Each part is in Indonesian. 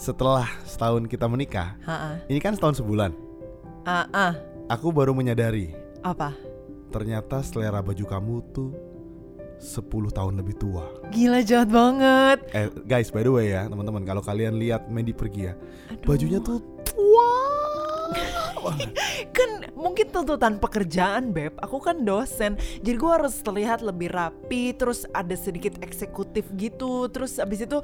Setelah setahun kita menikah, Ha ini kan setahun sebulan. Ah, ah, Aku baru menyadari, apa? ternyata selera baju kamu tuh 10 tahun lebih tua. Gila jahat banget. Eh guys, by the way ya, teman-teman, kalau kalian lihat Mandy pergi ya, Aduh. bajunya tuh tua. kan mungkin tuntutan pekerjaan beb. Aku kan dosen. Jadi gue harus terlihat lebih rapi terus ada sedikit eksekutif gitu. Terus abis itu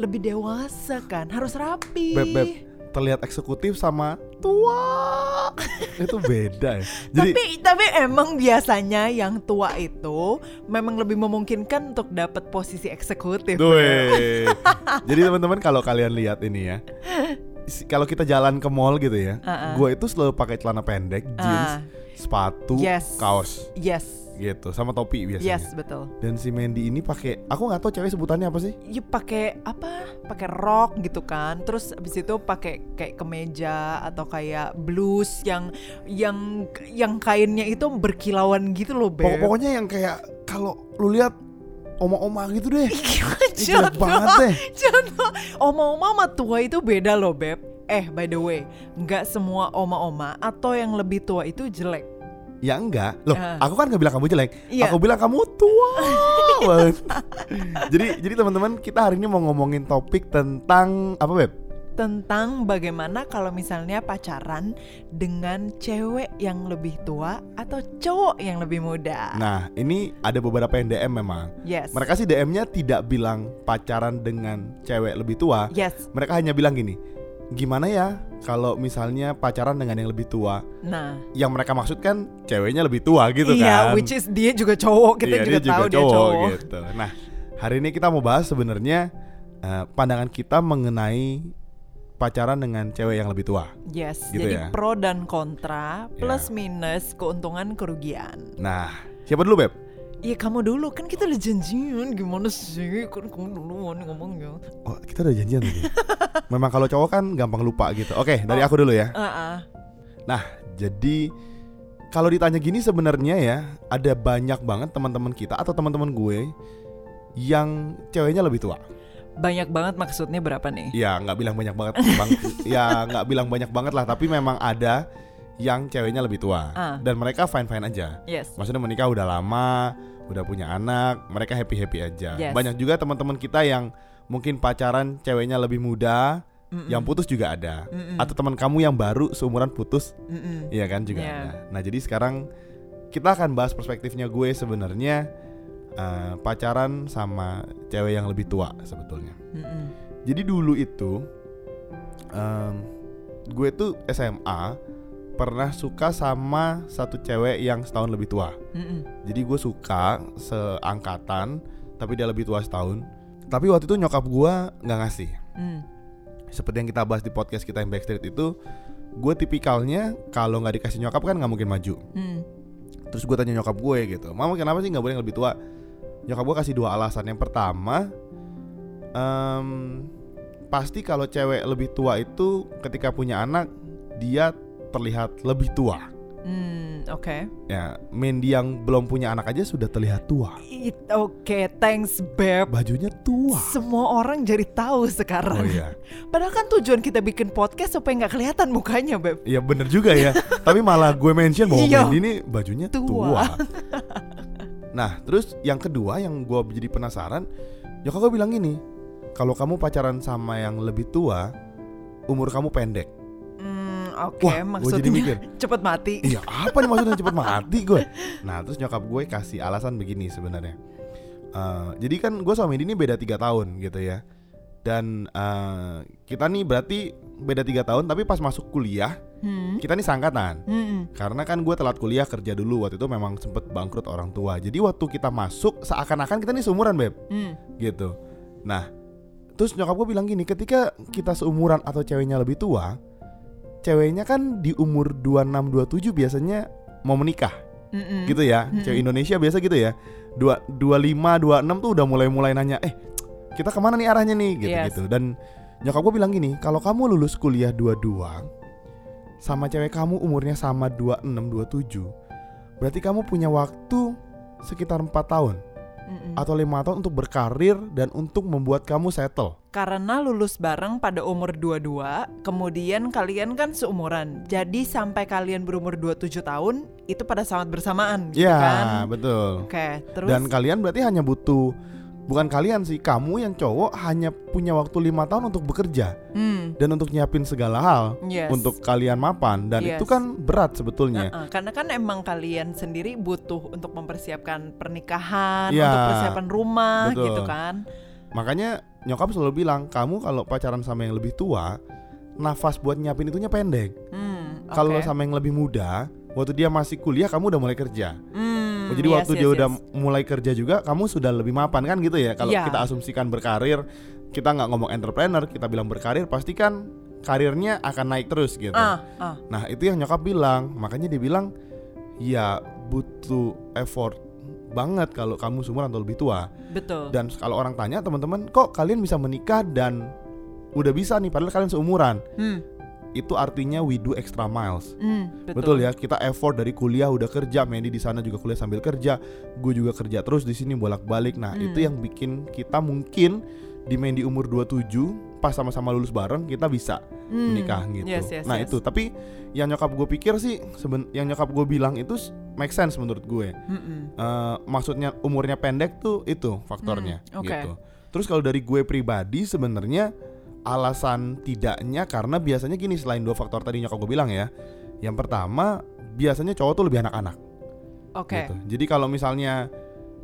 lebih dewasa kan. Harus rapi. Beb, beb, terlihat eksekutif sama tua. Itu beda ya. Jadi tapi tapi emang biasanya yang tua itu memang lebih memungkinkan untuk dapat posisi eksekutif. Jadi teman-teman kalau kalian lihat ini ya, kalau kita jalan ke mall gitu ya, Uh-uh. gue itu selalu pakai celana pendek, jeans, Ah. sepatu, Yes. kaos, yes gitu, sama topi biasanya. yes betul Dan si Mandy ini pakai, aku nggak tahu cewek sebutannya apa sih? ya pakai apa pakai rok gitu kan terus abis itu pakai kayak kemeja atau kayak blus yang yang yang kainnya itu berkilauan gitu loh beb pokoknya yang kayak kalau lu lihat oma-oma gitu deh. Gila, jelek banget deh. contoh oma-oma sama tua itu beda loh beb eh by the way nggak semua oma-oma atau yang lebih tua itu jelek Ya enggak. Loh, Ah. aku kan nggak bilang kamu jelek. Iya. Aku bilang kamu tua. jadi jadi teman-teman, kita hari ini mau ngomongin topik tentang apa, Beb? Tentang bagaimana kalau misalnya pacaran dengan cewek yang lebih tua atau cowok yang lebih muda. Nah, ini ada beberapa yang DM memang. yes. Mereka sih DM-nya tidak bilang pacaran dengan cewek lebih tua. Yes. Mereka hanya bilang gini, gimana ya kalau misalnya pacaran dengan yang lebih tua? Nah, Yang mereka maksud kan ceweknya lebih tua gitu iya, kan? which is dia juga cowok, kita Iya, juga dia tahu dia cowok, cowok. gitu. Nah, hari ini kita mau bahas sebenarnya eh, pandangan kita mengenai pacaran dengan cewek yang lebih tua. Yes, Gitu jadi ya. pro dan kontra, plus Ya. minus, keuntungan, kerugian. Nah, siapa dulu, Beb? Iya kamu dulu kan kita udah janjian gimana sih kan kamu duluan ngomongnya. Oh, kita udah janjian tadi. Memang kalau cowok kan gampang lupa gitu. Oke, dari Oh. aku dulu ya. Ah, ah. Nah, jadi kalau ditanya gini sebenarnya ya ada banyak banget teman-teman kita atau teman-teman gue yang ceweknya lebih tua. Banyak banget maksudnya berapa nih? Ya nggak bilang banyak banget, bang. ya nggak bilang banyak banget lah. Tapi memang ada yang ceweknya lebih tua Ah. dan mereka fine fine aja. Yes. Maksudnya menikah udah lama, udah punya anak, mereka happy happy aja. Yes. Banyak juga teman-teman kita yang mungkin pacaran ceweknya lebih muda, Mm-mm. yang putus juga ada. Mm-mm. Atau teman kamu yang baru seumuran putus Mm-mm. Iya kan juga Iya. ada. Nah jadi sekarang kita akan bahas perspektifnya gue sebenarnya eh, pacaran sama cewek yang lebih tua sebetulnya. Mm-mm. Jadi dulu itu em, gue tuh SMA pernah suka sama satu cewek yang setahun lebih tua. Mm-mm. Jadi gue suka seangkatan tapi dia lebih tua setahun. Tapi waktu itu nyokap gue nggak ngasih. Mm. Seperti yang kita bahas di podcast kita yang Backstreet itu, gue tipikalnya kalau nggak dikasih nyokap kan nggak mungkin maju. Mm. Terus gue tanya nyokap gue gitu Mama kenapa sih gak boleh yang lebih tua Nyokap gue kasih dua alasan Yang pertama em, Pasti kalau cewek lebih tua itu Ketika punya anak Dia terlihat lebih tua Mm, Oke. Ya Mandy yang belum punya anak aja Sudah terlihat tua Oke, thanks beb. Bajunya tua Semua orang jadi tahu sekarang. Oh iya Padahal kan tujuan kita bikin podcast supaya nggak kelihatan mukanya beb. Iya bener juga ya Tapi malah gue mention bahwa Iya. Mandy ini bajunya tua, Tua. Nah terus yang kedua yang gue jadi penasaran Nyokap gue bilang gini Kalau kamu pacaran sama yang lebih tua Umur kamu pendek Hmm, Oke, Wah, gua jadi mikir. maksudnya cepet mati. Iya apa nih maksudnya cepet mati gue Nah terus nyokap gue kasih alasan begini sebenarnya Eh, Jadi kan gue sama ini beda tiga tahun gitu ya Dan eh, kita nih berarti beda tiga tahun Tapi pas masuk kuliah Hmm. kita nih sangkatan Mm-mm. Karena kan gue telat kuliah kerja dulu Waktu itu memang sempet bangkrut orang tua Jadi waktu kita masuk seakan-akan kita nih seumuran Beb Mm. gitu Nah terus nyokap gue bilang gini Ketika kita seumuran atau ceweknya lebih tua Ceweknya kan di umur 26-27 biasanya mau menikah Mm-mm. gitu ya Mm-mm. cewek Indonesia biasa gitu ya dua dua lima dua enam tuh udah mulai mulai nanya eh kita ke mana nih arahnya nih gitu Yes. gitu dan nyokap gue bilang gini kalau kamu lulus kuliah dua dua sama cewek kamu umurnya sama dua enam dua tujuh berarti kamu punya waktu sekitar empat tahun Mm-mm. atau lima tahun untuk berkarir dan untuk membuat kamu settle. Karena lulus bareng pada umur 22, kemudian kalian kan seumuran. Jadi sampai kalian berumur 27 tahun itu pada saat bersamaan gitu Ya, kan. betul. Oke, terus Dan kalian berarti hanya butuh bukan kalian sih, kamu yang cowok hanya punya waktu lima tahun untuk bekerja hmm, dan untuk nyiapin segala hal yes. untuk kalian mapan dan Yes. itu kan berat sebetulnya. Nah, karena kan emang kalian sendiri butuh untuk mempersiapkan pernikahan, Ya, untuk persiapan rumah betul. gitu kan. Makanya nyokap selalu bilang, kamu kalau pacaran sama yang lebih tua, nafas buat nyiapin itunya pendek. Hmm, Kalau oke. sama yang lebih muda, waktu dia masih kuliah kamu udah mulai kerja. Hmm, Oh, Jadi yes, waktu yes, dia udah yes. mulai kerja juga, kamu sudah lebih mapan kan gitu ya? Kalau Iya. kita asumsikan berkarir, kita nggak ngomong entrepreneur, kita bilang berkarir, pasti kan karirnya akan naik terus gitu. ah, ah, Nah itu yang nyokap bilang, makanya dia bilang, ya butuh effort banget kalau kamu seumuran atau lebih tua. betul. Dan kalau orang tanya teman-teman, kok kalian bisa menikah dan udah bisa nih, padahal kalian seumuran. Hmm, Itu artinya we do extra miles. hmm, Betul, ya, kita effort dari kuliah udah kerja, Mandy di sana juga kuliah sambil kerja, gue juga kerja terus di sini bolak-balik. Nah, Hmm. itu yang bikin kita mungkin di Mandy umur 27 pas sama-sama lulus bareng kita bisa hmm. menikah gitu. Yes, yes, nah, yes. itu. Tapi yang nyokap gue pikir sih seben yang nyokap gue bilang itu make sense menurut gue. Mm-mm. Eh, maksudnya umurnya pendek tuh itu faktornya Hmm, oke. gitu. Terus kalau dari gue pribadi sebenarnya alasan tidaknya karena biasanya gini selain dua faktor tadi nyokap gue bilang ya. Yang pertama biasanya cowok tuh lebih anak-anak Oke. gitu. Jadi kalau misalnya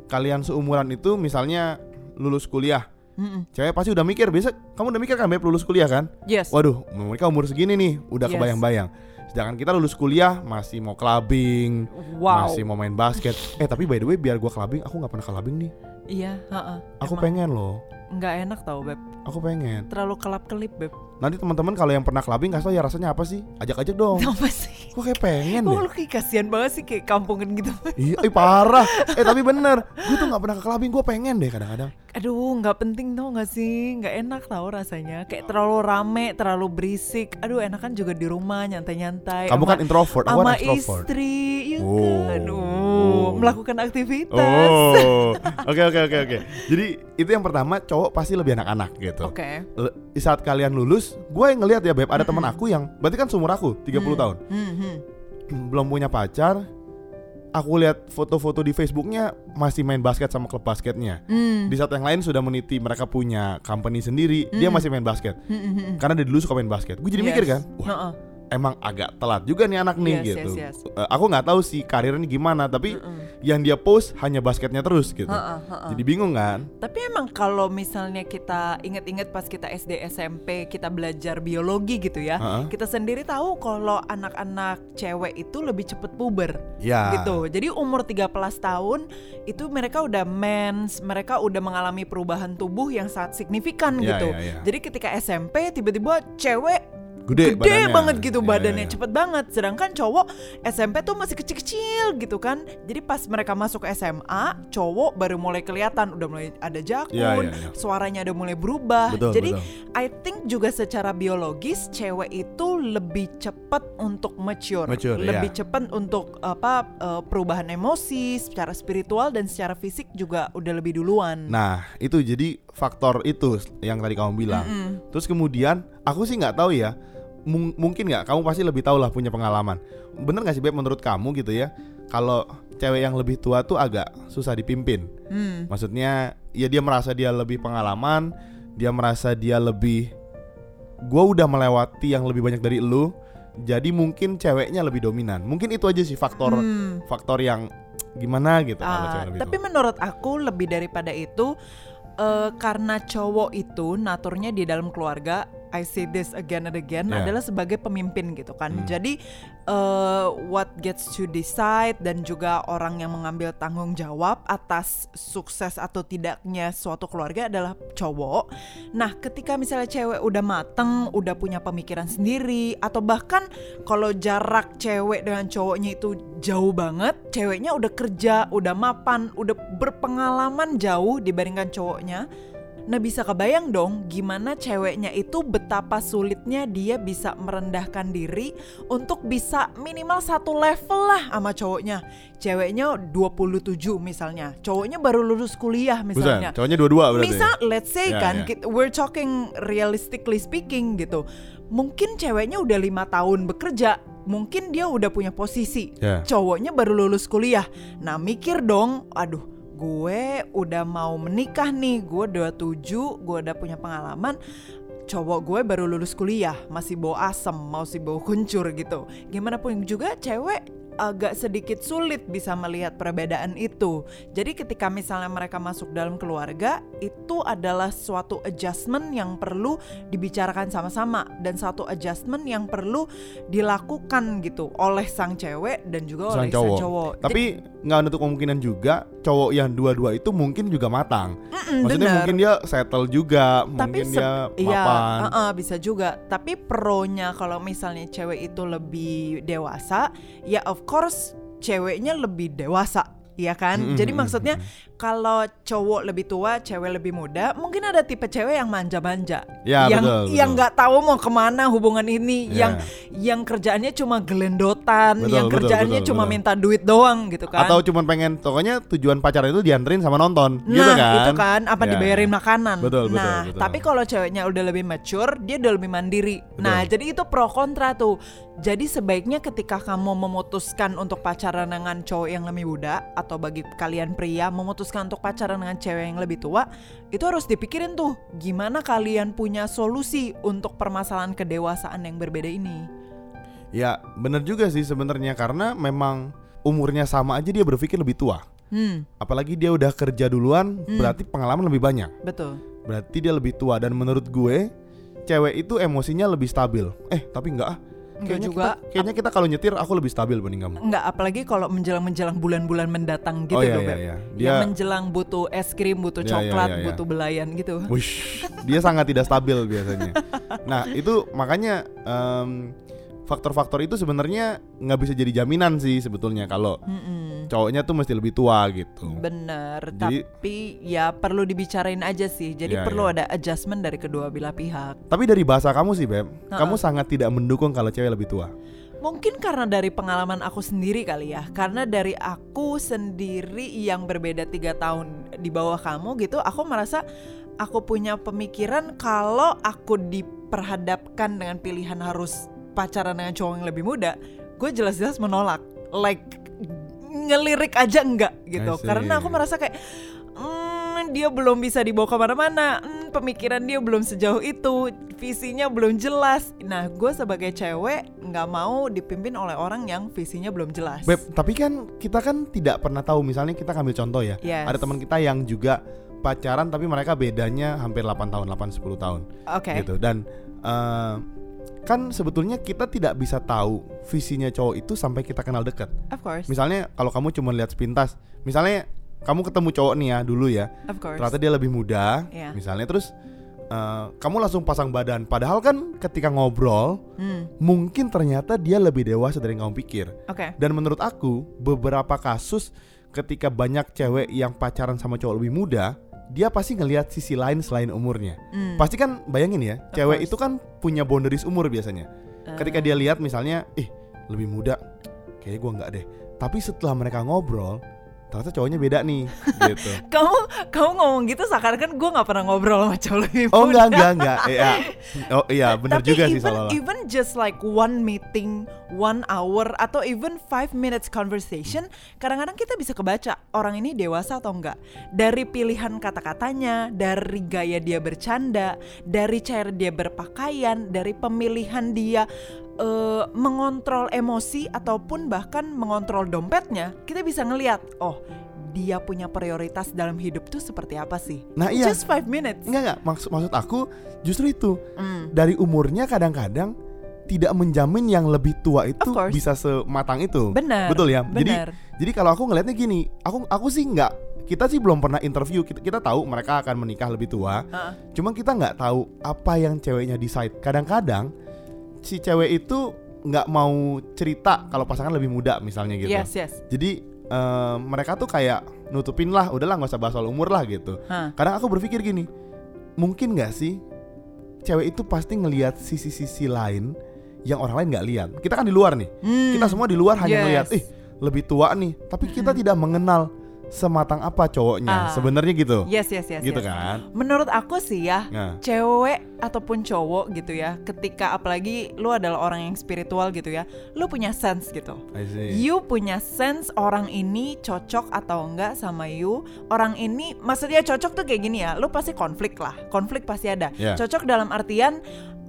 kalian seumuran itu misalnya lulus kuliah, Mm-mm. cewek pasti udah mikir, biasa kamu udah mikir kan Beb lulus kuliah kan? Yes. Waduh, mereka umur segini nih, udah Yes. kebayang-bayang. Sedangkan kita lulus kuliah masih mau clubbing, Wow. masih mau main basket. Eh tapi by the way biar gua clubbing, aku nggak pernah clubbing nih. Iya, heeh. Aku Emang pengen loh. nggak enak tau beb. Aku pengen. Terlalu kelap-kelip beb. Nanti teman-teman kalau yang pernah clubbing kasih tau ya rasanya apa sih? Ajak-ajak dong. Apa sih? Gue kayak pengen Oh deh. lu kayak kasihan banget sih kayak kampungan gitu. Iya, ih, parah. Eh tapi bener, gue tuh nggak pernah ke clubbing. Gue pengen deh kadang-kadang. Aduh nggak penting tau gak sih Nggak enak tau rasanya Kayak terlalu rame Terlalu berisik Aduh enakan juga di rumah Nyantai-nyantai Kamu sama- kan introvert, aku Sama kan extrovert. istri ya Oh. kan Aduh Oh. Melakukan aktivitas Oh, oke oke oke oke. Jadi itu yang pertama cowok pasti lebih anak-anak gitu. Oke Di saat kalian lulus, gue yang ngeliat ya beb, ada teman aku yang berarti kan seumur aku 30 tahun, Hmm, hmm. belum punya pacar. Aku lihat foto-foto di Facebooknya masih main basket sama klub basketnya. Hmm. Di saat yang lain sudah meniti mereka punya company sendiri, dia Hmm. masih main basket. Hmm, hmm, hmm. Karena dia dulu suka main basket. Gue jadi Yes. mikir kan, wah Heeh. Emang agak telat juga nih anak nih Yes, gitu. yes, yes. Eh, aku nggak tahu sih karirnya gimana, tapi Mm-mm. yang dia post hanya basketnya terus gitu. Heeh, heeh. Jadi bingung kan? Tapi emang kalau misalnya kita inget-inget pas kita SD SMP kita belajar biologi gitu ya, kita sendiri tahu kalau anak-anak cewek itu lebih cepet puber Ya. gitu. Jadi umur 13 tahun itu mereka udah mens, mereka udah mengalami perubahan tubuh yang sangat signifikan Ya, gitu. ya, ya. Jadi ketika SMP tiba-tiba cewek Gede, gede badannya. banget gitu Ya, badannya ya, ya. cepet banget sedangkan cowok SMP tuh masih kecil-kecil gitu kan jadi pas mereka masuk SMA cowok baru mulai kelihatan udah mulai ada jakun Ya, ya, ya. suaranya udah mulai berubah Betul, jadi betul. I think juga secara biologis cewek itu lebih cepat untuk mature, Mature, lebih ya. cepat untuk apa eh, perubahan emosi secara spiritual dan secara fisik juga udah lebih duluan Nah, itu jadi faktor itu yang tadi kamu bilang. Mm-mm. Terus kemudian aku sih nggak tahu ya. Mung- mungkin nggak kamu pasti lebih tahu lah punya pengalaman. Bener nggak sih Beb menurut kamu gitu ya? Kalau cewek yang lebih tua tuh agak susah dipimpin. Hmm. Maksudnya ya dia merasa dia lebih pengalaman, dia merasa dia lebih gua udah melewati yang lebih banyak dari lu. Jadi mungkin ceweknya lebih dominan. Mungkin itu aja sih faktor Hmm. faktor yang gimana gitu lebih tapi tua. menurut aku lebih daripada itu eh, karena cowok itu naturnya di dalam keluarga I say this again and again Yeah. adalah sebagai pemimpin gitu kan. Hmm. Jadi eh, what gets to decide dan juga orang yang mengambil tanggung jawab atas sukses atau tidaknya suatu keluarga adalah cowok. Nah, ketika misalnya cewek udah mateng, udah punya pemikiran sendiri atau bahkan kalau jarak cewek dengan cowoknya itu jauh banget, ceweknya udah kerja, udah mapan, udah berpengalaman jauh dibandingkan cowoknya. Nah bisa kebayang dong gimana ceweknya itu betapa sulitnya dia bisa merendahkan diri untuk bisa minimal satu level lah sama cowoknya. Ceweknya 27 misalnya, cowoknya baru lulus kuliah misalnya. Bukan, cowoknya dua-dua berarti. Misal let's say Ya, kan ya. kit- we're talking realistically speaking gitu. Mungkin ceweknya udah lima tahun bekerja, mungkin dia udah punya posisi. Ya. Cowoknya baru lulus kuliah. Nah, mikir dong, aduh, gue udah mau menikah nih, gue 27, gue udah punya pengalaman. Cowok gue baru lulus kuliah, masih bawa asem, masih bawa kuncur gitu. Gimana pun juga cewek agak sedikit sulit bisa melihat perbedaan itu. Jadi ketika misalnya mereka masuk dalam keluarga, itu adalah suatu adjustment yang perlu dibicarakan sama-sama dan satu adjustment yang perlu dilakukan gitu oleh sang cewek dan juga Sang oleh sang cowok. cowok. Tapi nggak nutup kemungkinan juga cowok yang dua-dua itu mungkin juga matang. Mm, Maksudnya bener. mungkin dia settle juga, tapi mungkin dia iya, mapan. uh-uh, bisa juga. Tapi pronya kalau misalnya cewek itu lebih dewasa, ya of course ceweknya lebih dewasa, ya kan? Mm-mm, Jadi maksudnya kalau cowok lebih tua, cewek lebih muda, mungkin ada tipe cewek yang manja-manja, Ya, yang betul, yang betul. nggak tahu mau ke mana hubungan ini, Ya. yang yang kerjaannya cuma gelendotan, Betul, yang betul, kerjaannya betul, cuma betul. minta duit doang gitu kan? Atau cuman pengen pokoknya tujuan pacaran itu dianterin sama nonton, Nah gitu kan? itu kan apa Ya, dibayarin ya. makanan. Betul, betul, nah betul. tapi kalau ceweknya udah lebih mature, dia udah lebih mandiri. Betul. Nah jadi itu pro kontra tuh. Jadi sebaiknya ketika kamu memutuskan untuk pacaran dengan cowok yang lebih muda atau bagi kalian pria memutuskan untuk pacaran dengan cewek yang lebih tua, itu harus dipikirin tuh gimana kalian punya solusi untuk permasalahan kedewasaan yang berbeda ini. Ya bener juga sih sebenarnya karena memang umurnya sama aja dia berpikir lebih tua. Hmm, Apalagi dia udah kerja duluan, berarti pengalaman lebih banyak. betul. Berarti dia lebih tua dan menurut gue cewek itu emosinya lebih stabil. Eh tapi enggak ah. Enggak Kayaknya juga. kita, kayaknya kita kalau nyetir aku lebih stabil banding kamu. Enggak, apalagi kalau menjelang-menjelang bulan-bulan mendatang gitu Oh, iya, loh, iya, Beb. iya. Yang Dia- menjelang butuh es krim, butuh Iya, iya, coklat, iya, iya. butuh belayan gitu. Wush, dia sangat tidak stabil biasanya. Nah itu makanya em, faktor-faktor itu sebenarnya nggak bisa jadi jaminan sih sebetulnya kalau Mm-mm. cowoknya tuh mesti lebih tua gitu. Bener, Jadi- tapi ya perlu dibicarain aja sih. Jadi Iya, perlu iya. ada adjustment dari kedua belah pihak. Tapi dari bahasa kamu sih Beb, Ha-ha. kamu sangat tidak mendukung kalau cewek lebih tua. Mungkin karena dari pengalaman aku sendiri kali ya. Karena dari aku sendiri yang berbeda tiga tahun di bawah kamu gitu, aku merasa aku punya pemikiran kalau aku diperhadapkan dengan pilihan harus pacaran dengan cowok yang lebih muda, gue jelas-jelas menolak. Like ngelirik aja enggak gitu. Karena aku merasa kayak "Hmm, dia belum bisa dibawa ke mana-mana, Hmm, pemikiran dia belum sejauh itu, visinya belum jelas. Nah, gue sebagai cewek nggak mau dipimpin oleh orang yang visinya belum jelas. Beb, tapi kan kita kan tidak pernah tahu misalnya kita ambil contoh ya. Yes. Ada teman kita yang juga pacaran tapi mereka bedanya hampir 8 tahun, 8 10 tahun Oke. gitu. Dan eh, kan sebetulnya kita tidak bisa tahu visinya cowok itu sampai kita kenal dekat. Of course. Misalnya kalau kamu cuma lihat sepintas, misalnya kamu ketemu cowok nih ya dulu ya, Of course. ternyata dia lebih muda, Iya. misalnya terus eh, kamu langsung pasang badan. Padahal kan ketika ngobrol, Hmm, mungkin ternyata dia lebih dewasa dari yang kamu pikir. Oke. Dan menurut aku beberapa kasus ketika banyak cewek yang pacaran sama cowok lebih muda, dia pasti ngelihat sisi lain selain umurnya. Hmm. Pasti kan bayangin ya, Of cewek course. itu kan punya boundaries umur biasanya. Ketika dia lihat misalnya, ih lebih muda, kayaknya gua nggak deh. Tapi setelah mereka ngobrol, ternyata cowoknya beda nih, gitu. Kamu kamu ngomong gitu seakan-akan gue nggak pernah ngobrol sama cowok lebih Oh muda. enggak enggak enggak, Iya. Oh iya bener Tapi juga sih even, seolah-olah. even just like one meeting, one hour atau even five minutes conversation, kadang-kadang kita bisa kebaca orang ini dewasa atau enggak dari pilihan kata-katanya, dari gaya dia bercanda, dari cara dia berpakaian, dari pemilihan dia eh, mengontrol emosi ataupun bahkan mengontrol dompetnya, kita bisa ngelihat, oh dia punya prioritas dalam hidup tuh seperti apa sih? Nah, iya. Just five minutes. Enggak enggak, maksud maksud aku justru itu. Hmm. Dari umurnya kadang-kadang tidak menjamin yang lebih tua itu bisa sematang itu. Benar, Betul ya? Jadi benar. jadi kalau aku ngelihatnya gini, aku aku sih nggak kita sih belum pernah interview kita, kita tahu mereka akan menikah lebih tua Heeh. cuma kita nggak tahu apa yang ceweknya decide kadang-kadang si cewek itu nggak mau cerita kalau pasangan lebih muda misalnya gitu Yes, yes. jadi eh, mereka tuh kayak nutupin lah udahlah nggak usah bahas soal umur lah gitu Hah. kadang aku berpikir gini mungkin nggak sih cewek itu pasti ngelihat sisi-sisi lain yang orang lain nggak lihat. Kita kan di luar nih. Hmm. Kita semua di luar hanya Yes. melihat, ih lebih tua nih. Tapi kita tidak mengenal sematang apa cowoknya. Ah. Sebenarnya gitu. Yes, yes, yes. gitu yes. kan. Menurut aku sih ya, Nah, cewek ataupun cowok gitu ya, ketika apalagi lu adalah orang yang spiritual gitu ya, lu punya sense gitu. I see. You punya sense orang ini cocok atau enggak sama you. Orang ini maksudnya cocok tuh kayak gini ya. Lu pasti konflik lah. Konflik pasti ada. Yeah. Cocok dalam artian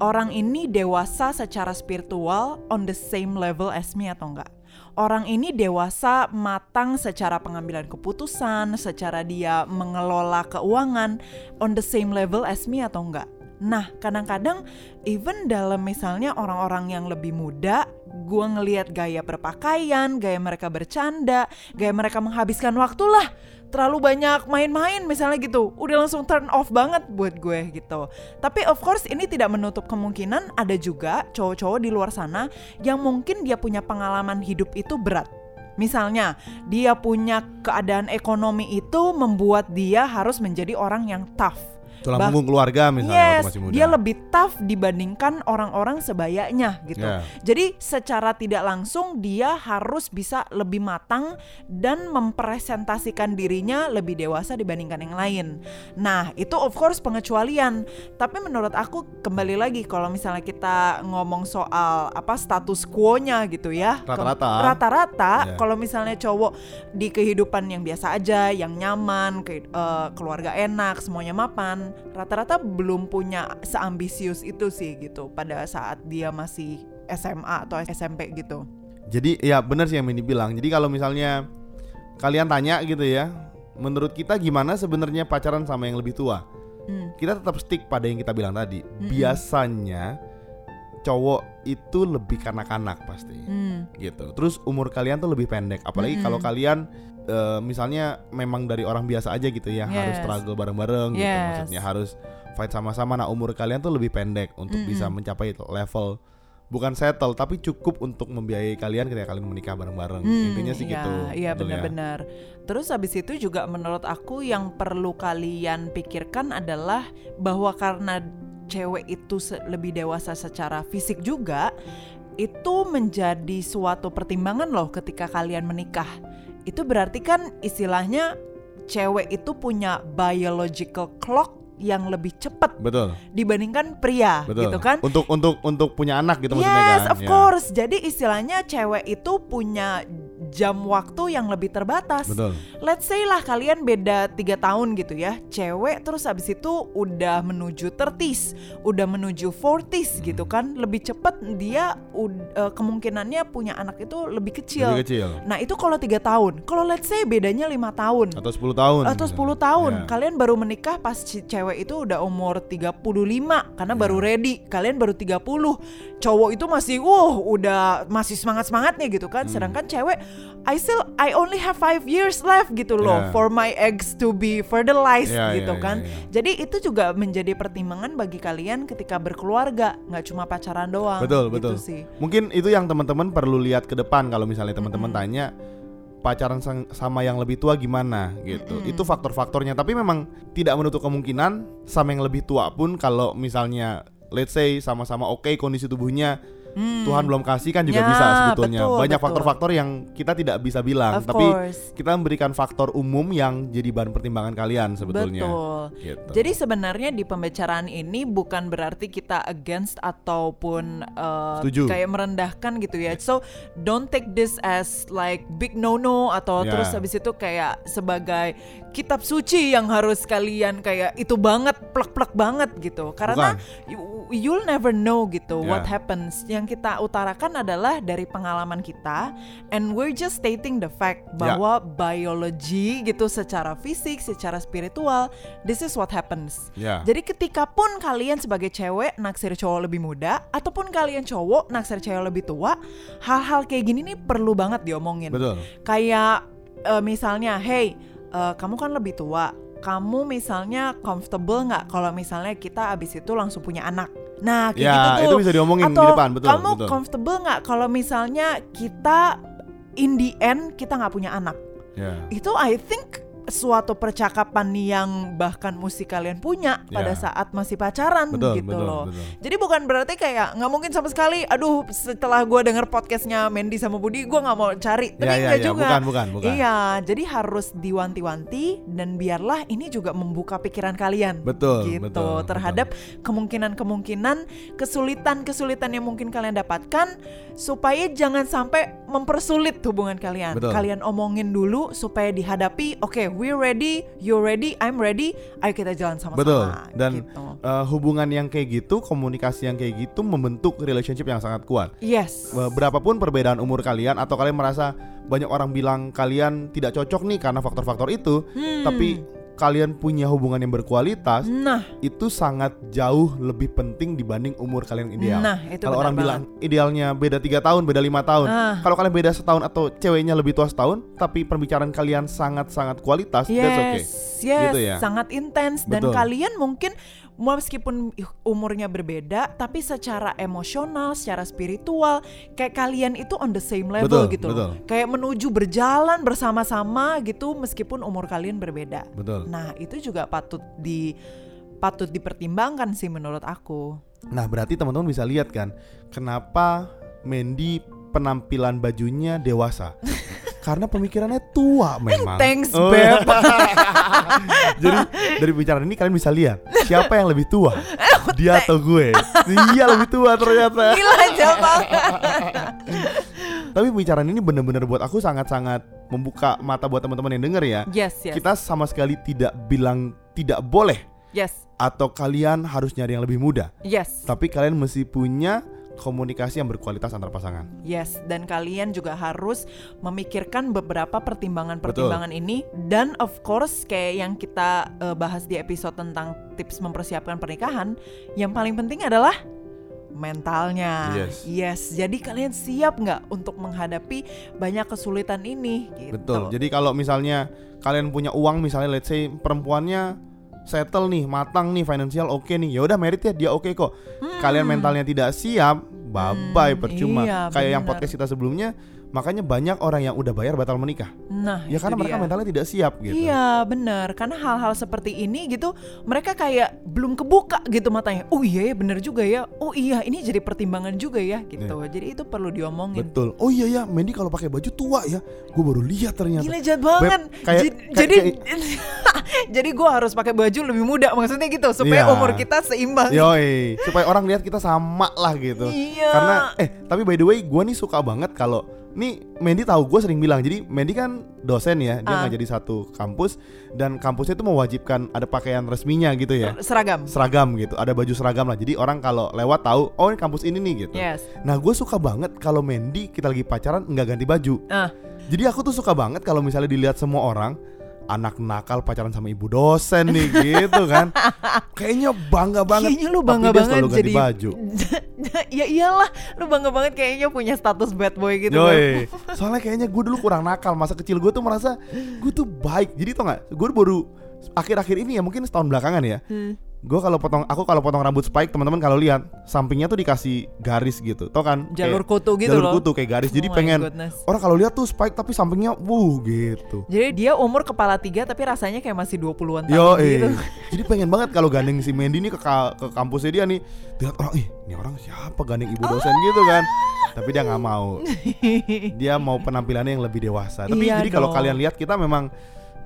orang ini dewasa secara spiritual on the same level as me atau enggak. Orang ini dewasa matang secara pengambilan keputusan, secara dia mengelola keuangan on the same level as me atau enggak. Nah, kadang-kadang even dalam misalnya orang-orang yang lebih muda, gua ngelihat gaya berpakaian, gaya mereka bercanda, gaya mereka menghabiskan waktu lah. Terlalu banyak main-main misalnya gitu. Udah langsung turn off banget buat gue gitu. Tapi of course ini tidak menutup kemungkinan ada juga cowok-cowok di luar sana yang mungkin dia punya pengalaman hidup itu berat. Misalnya, dia punya keadaan ekonomi itu membuat dia harus menjadi orang yang tough. Tulang punggung keluarga misalnya waktu Yes, masih muda. dia lebih tough dibandingkan orang-orang sebayanya gitu. Yeah. Jadi secara tidak langsung dia harus bisa lebih matang dan mempresentasikan dirinya lebih dewasa dibandingkan yang lain. Nah, itu of course pengecualian. Tapi menurut aku kembali lagi kalau misalnya kita ngomong soal apa status quo-nya gitu ya. Rata-rata. Rata-rata Yeah. kalau misalnya cowok di kehidupan yang biasa aja, yang nyaman, ke, eh, keluarga enak, semuanya mapan, rata-rata belum punya seambisius itu sih gitu pada saat dia masih SMA atau SMP gitu. Jadi ya benar sih yang Mini bilang. Jadi kalau misalnya kalian tanya gitu ya, menurut kita gimana sebenarnya pacaran sama yang lebih tua? Hmm. Kita tetap stick pada yang kita bilang tadi. Mm-mm. Biasanya cowok itu lebih kanak-kanak pasti. Hmm. gitu. Terus umur kalian tuh lebih pendek, apalagi Mm-mm. kalau kalian eh, misalnya memang dari orang biasa aja gitu ya, harus Yes. struggle bareng-bareng gitu, Yes. maksudnya harus fight sama-sama. Nah umur kalian tuh lebih pendek untuk bisa Mm-mm. mencapai level bukan settle tapi cukup untuk membiayai kalian ketika kalian menikah bareng-bareng. Hmm, Intinya sih iya, gitu. Iya ya? benar-benar. Terus habis itu juga menurut aku yang perlu kalian pikirkan adalah bahwa karena cewek itu lebih dewasa secara fisik juga, itu menjadi suatu pertimbangan loh ketika kalian menikah. Itu berarti kan istilahnya cewek itu punya biological clock yang lebih cepat Betul, dibandingkan pria betul. gitu kan. Untuk untuk untuk punya anak gitu maksudnya Yes, kan. of Ya. course. Jadi istilahnya cewek itu punya jam waktu yang lebih terbatas. Betul. Let's say lah kalian beda tiga tahun gitu ya. Cewek terus habis itu udah menuju 30s, udah menuju 40s Hmm. gitu kan. Lebih cepat dia eh, kemungkinannya punya anak itu lebih kecil. Lebih kecil. Nah, itu kalau tiga tahun. Kalau let's say bedanya lima tahun Atau 10 tahun. atau misalnya. 10 tahun. Ya. Kalian baru menikah pas si cewek itu udah umur 35 karena Iya. baru ready. Kalian baru 30. Cowok itu masih uh udah masih semangat-semangatnya gitu kan. Hmm. Sedangkan cewek I still I only have five years left gitu loh Ya. for my eggs to be fertilized Ya, gitu ya, kan. ya. Jadi itu juga menjadi pertimbangan bagi kalian ketika berkeluarga, nggak cuma pacaran doang. Betul, gitu betul. sih. Mungkin itu yang teman-teman perlu lihat ke depan kalau misalnya teman-teman tanya pacaran sama yang lebih tua gimana gitu. Mm-mm. Itu faktor-faktornya. Tapi memang tidak menutup kemungkinan sama yang lebih tua pun kalau misalnya let's say sama-sama oke kondisi tubuhnya Hmm. Tuhan belum kasih kan juga Ya, bisa sebetulnya. betul, Banyak faktor-faktor yang kita tidak bisa bilang, Of tapi course. kita memberikan faktor umum yang jadi bahan pertimbangan kalian sebetulnya. Betul. Gitu. Jadi sebenarnya di pembicaraan ini bukan berarti kita against ataupun uh, Setuju. kayak merendahkan gitu ya. So don't take this as like big no no atau Ya. terus habis itu kayak sebagai kitab suci yang harus kalian kayak itu banget plek-plek banget gitu. Karena you- you'll never know gitu Ya. what happens. Yang kita utarakan adalah dari pengalaman kita and we're just stating the fact Ya. bahwa biology gitu secara fisik, secara spiritual, this is what happens. Ya. Jadi ketika pun kalian sebagai cewek naksir cowok lebih muda ataupun kalian cowok naksir cewek lebih tua, hal-hal kayak gini nih perlu banget diomongin. Betul. Kayak eh, misalnya, hey, eh, kamu kan lebih tua. Kamu misalnya comfortable nggak kalau misalnya kita abis itu langsung punya anak? Nah, kayak Ya, gitu tuh. itu bisa diomongin di Atau depan, betul, kamu betul. comfortable nggak kalau misalnya kita in the end kita nggak punya anak? Ya. Itu I think suatu percakapan yang bahkan mesti kalian punya pada Ya. saat masih pacaran Betul, gitu betul, loh. betul. Jadi bukan berarti kayak nggak mungkin sama sekali. Aduh, setelah gue denger podcastnya Mandy sama Budi, gue nggak mau cari. Tapi Ya, ya, enggak ya, juga. bukan, bukan, bukan. Iya, jadi harus diwanti-wanti dan biarlah ini juga membuka pikiran kalian. Betul, gitu betul, terhadap kemungkinan-kemungkinan kesulitan-kesulitan yang mungkin kalian dapatkan supaya jangan sampai mempersulit hubungan kalian. Betul. Kalian omongin dulu supaya dihadapi. Oke, we ready, you ready, I'm ready. Ayo kita jalan sama-sama. Betul. Dan gitu. eh, hubungan yang kayak gitu, komunikasi yang kayak gitu membentuk relationship yang sangat kuat. yes. Eh, Berapapun perbedaan umur kalian atau kalian merasa banyak orang bilang kalian tidak cocok nih karena faktor-faktor itu, Hmm. tapi kalian punya hubungan yang berkualitas, Nah, itu sangat jauh lebih penting dibanding umur kalian yang ideal. Nah, itu Kalau orang banget. bilang idealnya beda tiga tahun, beda lima tahun. Ah. Kalau kalian beda setahun atau ceweknya lebih tua setahun, tapi pembicaraan kalian sangat-sangat kualitas, yes, that's okay. yes, Gitu ya. sangat intens dan kalian mungkin meskipun umurnya berbeda, tapi secara emosional, secara spiritual, kayak kalian itu on the same level Betul, gitu, loh. betul. kayak menuju berjalan bersama-sama gitu, meskipun umur kalian berbeda. Betul. Nah itu juga patut di patut dipertimbangkan sih menurut aku. Nah, berarti teman-teman bisa lihat kan, kenapa Mandy penampilan bajunya dewasa. Karena pemikirannya tua memang. Thanks, Oh. Beb. Jadi dari pembicaraan ini kalian bisa lihat siapa yang lebih tua, dia atau gue. Iya lebih tua ternyata. Gila banget. Tapi pembicaraan ini benar-benar buat aku sangat-sangat membuka mata buat teman-teman yang denger ya. Yes, yes, Kita sama sekali tidak bilang tidak boleh yes, atau kalian harus nyari yang lebih muda. yes. Tapi kalian mesti punya komunikasi yang berkualitas antar pasangan. Yes, dan kalian juga harus memikirkan beberapa pertimbangan-pertimbangan ini dan of course kayak yang kita eh, bahas di episode tentang tips mempersiapkan pernikahan, yang paling penting adalah mentalnya. Yes. Yes, jadi kalian siap nggak untuk menghadapi banyak kesulitan ini gitu. Betul. Jadi kalau misalnya kalian punya uang misalnya let's say perempuannya settle nih, matang nih, financial oke nih. Ya udah merit ya, dia oke kok. Kalian mentalnya tidak siap, bye bye Hmm, percuma. iya, Kayak yang bener. podcast kita sebelumnya, makanya banyak orang yang udah bayar batal menikah. Nah, Ya karena mereka dia. mentalnya tidak siap gitu. Iya benar karena hal-hal seperti ini gitu mereka kayak belum kebuka gitu matanya. Oh iya ya benar juga ya. Oh iya ini jadi pertimbangan juga ya gitu. Jadi itu perlu diomongin. Betul. Oh iya ya, Mandy kalau pakai baju tua ya. Gue baru lihat ternyata. Gila jahat banget. Beb, kayak- J- kayak- jadi jadi gue harus pakai baju lebih muda maksudnya gitu supaya Iya. umur kita seimbang. Yoi, supaya orang lihat kita sama lah gitu. Iya. Karena eh tapi by the way, gue nih suka banget kalau nih Mandy tahu gue sering bilang. Jadi Mandy kan dosen ya, dia Ah. nggak jadi satu kampus dan kampusnya itu mewajibkan ada pakaian resminya gitu ya. Seragam. Seragam gitu, ada baju seragam lah. Jadi orang kalau lewat tahu, oh ini kampus ini nih gitu. Yes. Nah gue suka banget kalau Mandy kita lagi pacaran nggak ganti baju. Ah, Jadi aku tuh suka banget kalau misalnya dilihat semua orang anak nakal pacaran sama ibu dosen nih gitu kan. Kayaknya bangga banget. Kayaknya lu Tapi bangga dia banget selalu ganti jadi baju. ya iyalah, lu bangga banget kayaknya punya status bad boy gitu. Yoi. Soalnya kayaknya gue dulu kurang nakal Masa kecil gue tuh merasa Gue tuh baik Jadi tau gak Gue baru Akhir-akhir ini ya Mungkin setahun belakangan ya Hmm. Gue kalau potong Aku kalau potong rambut spike teman-teman kalau lihat Sampingnya tuh dikasih garis gitu Tau kan? Jalur Kayak kutu gitu jalur loh. kutu kayak garis. Jadi Oh my pengen goodness. Orang kalau lihat tuh spike Tapi sampingnya Wuh gitu. Jadi dia umur kepala tiga tapi rasanya kayak masih 20-an tahun Yo, gitu. Jadi pengen banget kalau gandeng si Mandy nih ke, ka- ke kampusnya dia nih Lihat orang, ih ini orang siapa? Gandeng ibu dosen gitu kan? Tapi dia nggak mau. Dia mau penampilannya yang lebih dewasa. Tapi Iya jadi kalau kalian lihat kita memang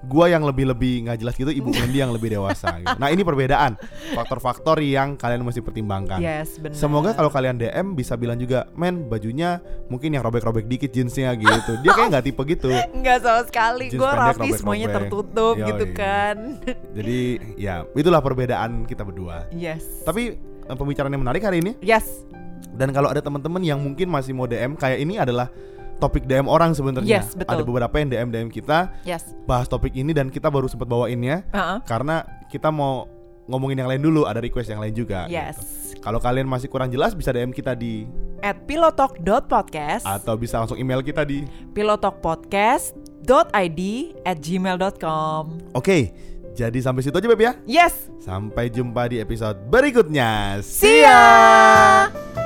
Gua yang lebih-lebih nggak jelas gitu Ibu Mandy yang lebih dewasa gitu. Nah ini perbedaan Faktor-faktor yang kalian mesti pertimbangkan Yes, benar. Semoga kalau kalian DM bisa bilang juga Men bajunya mungkin yang robek-robek dikit jeansnya gitu Dia kayak nggak tipe gitu Enggak sama sekali. Gue rapi semuanya tertutup Yoi. gitu kan. Jadi ya itulah perbedaan kita berdua yes. Tapi eh, pembicaraan yang menarik hari ini Yes. dan kalau ada teman-teman yang mungkin masih mau DM kayak ini adalah topik DM orang sebenarnya. Yes, betul. Ada beberapa yang DM DM kita Yes. bahas topik ini dan kita baru sempat bawainnya Heeh. karena kita mau ngomongin yang lain dulu, ada request yang lain juga. Yes. gitu. Kalau kalian masih kurang jelas bisa DM kita di At pilotalk.podcast atau bisa langsung email kita di pilotalkpodcast.id at gmail.com Oke. Jadi sampai situ aja Beb ya. Yes. Sampai jumpa di episode berikutnya. See ya.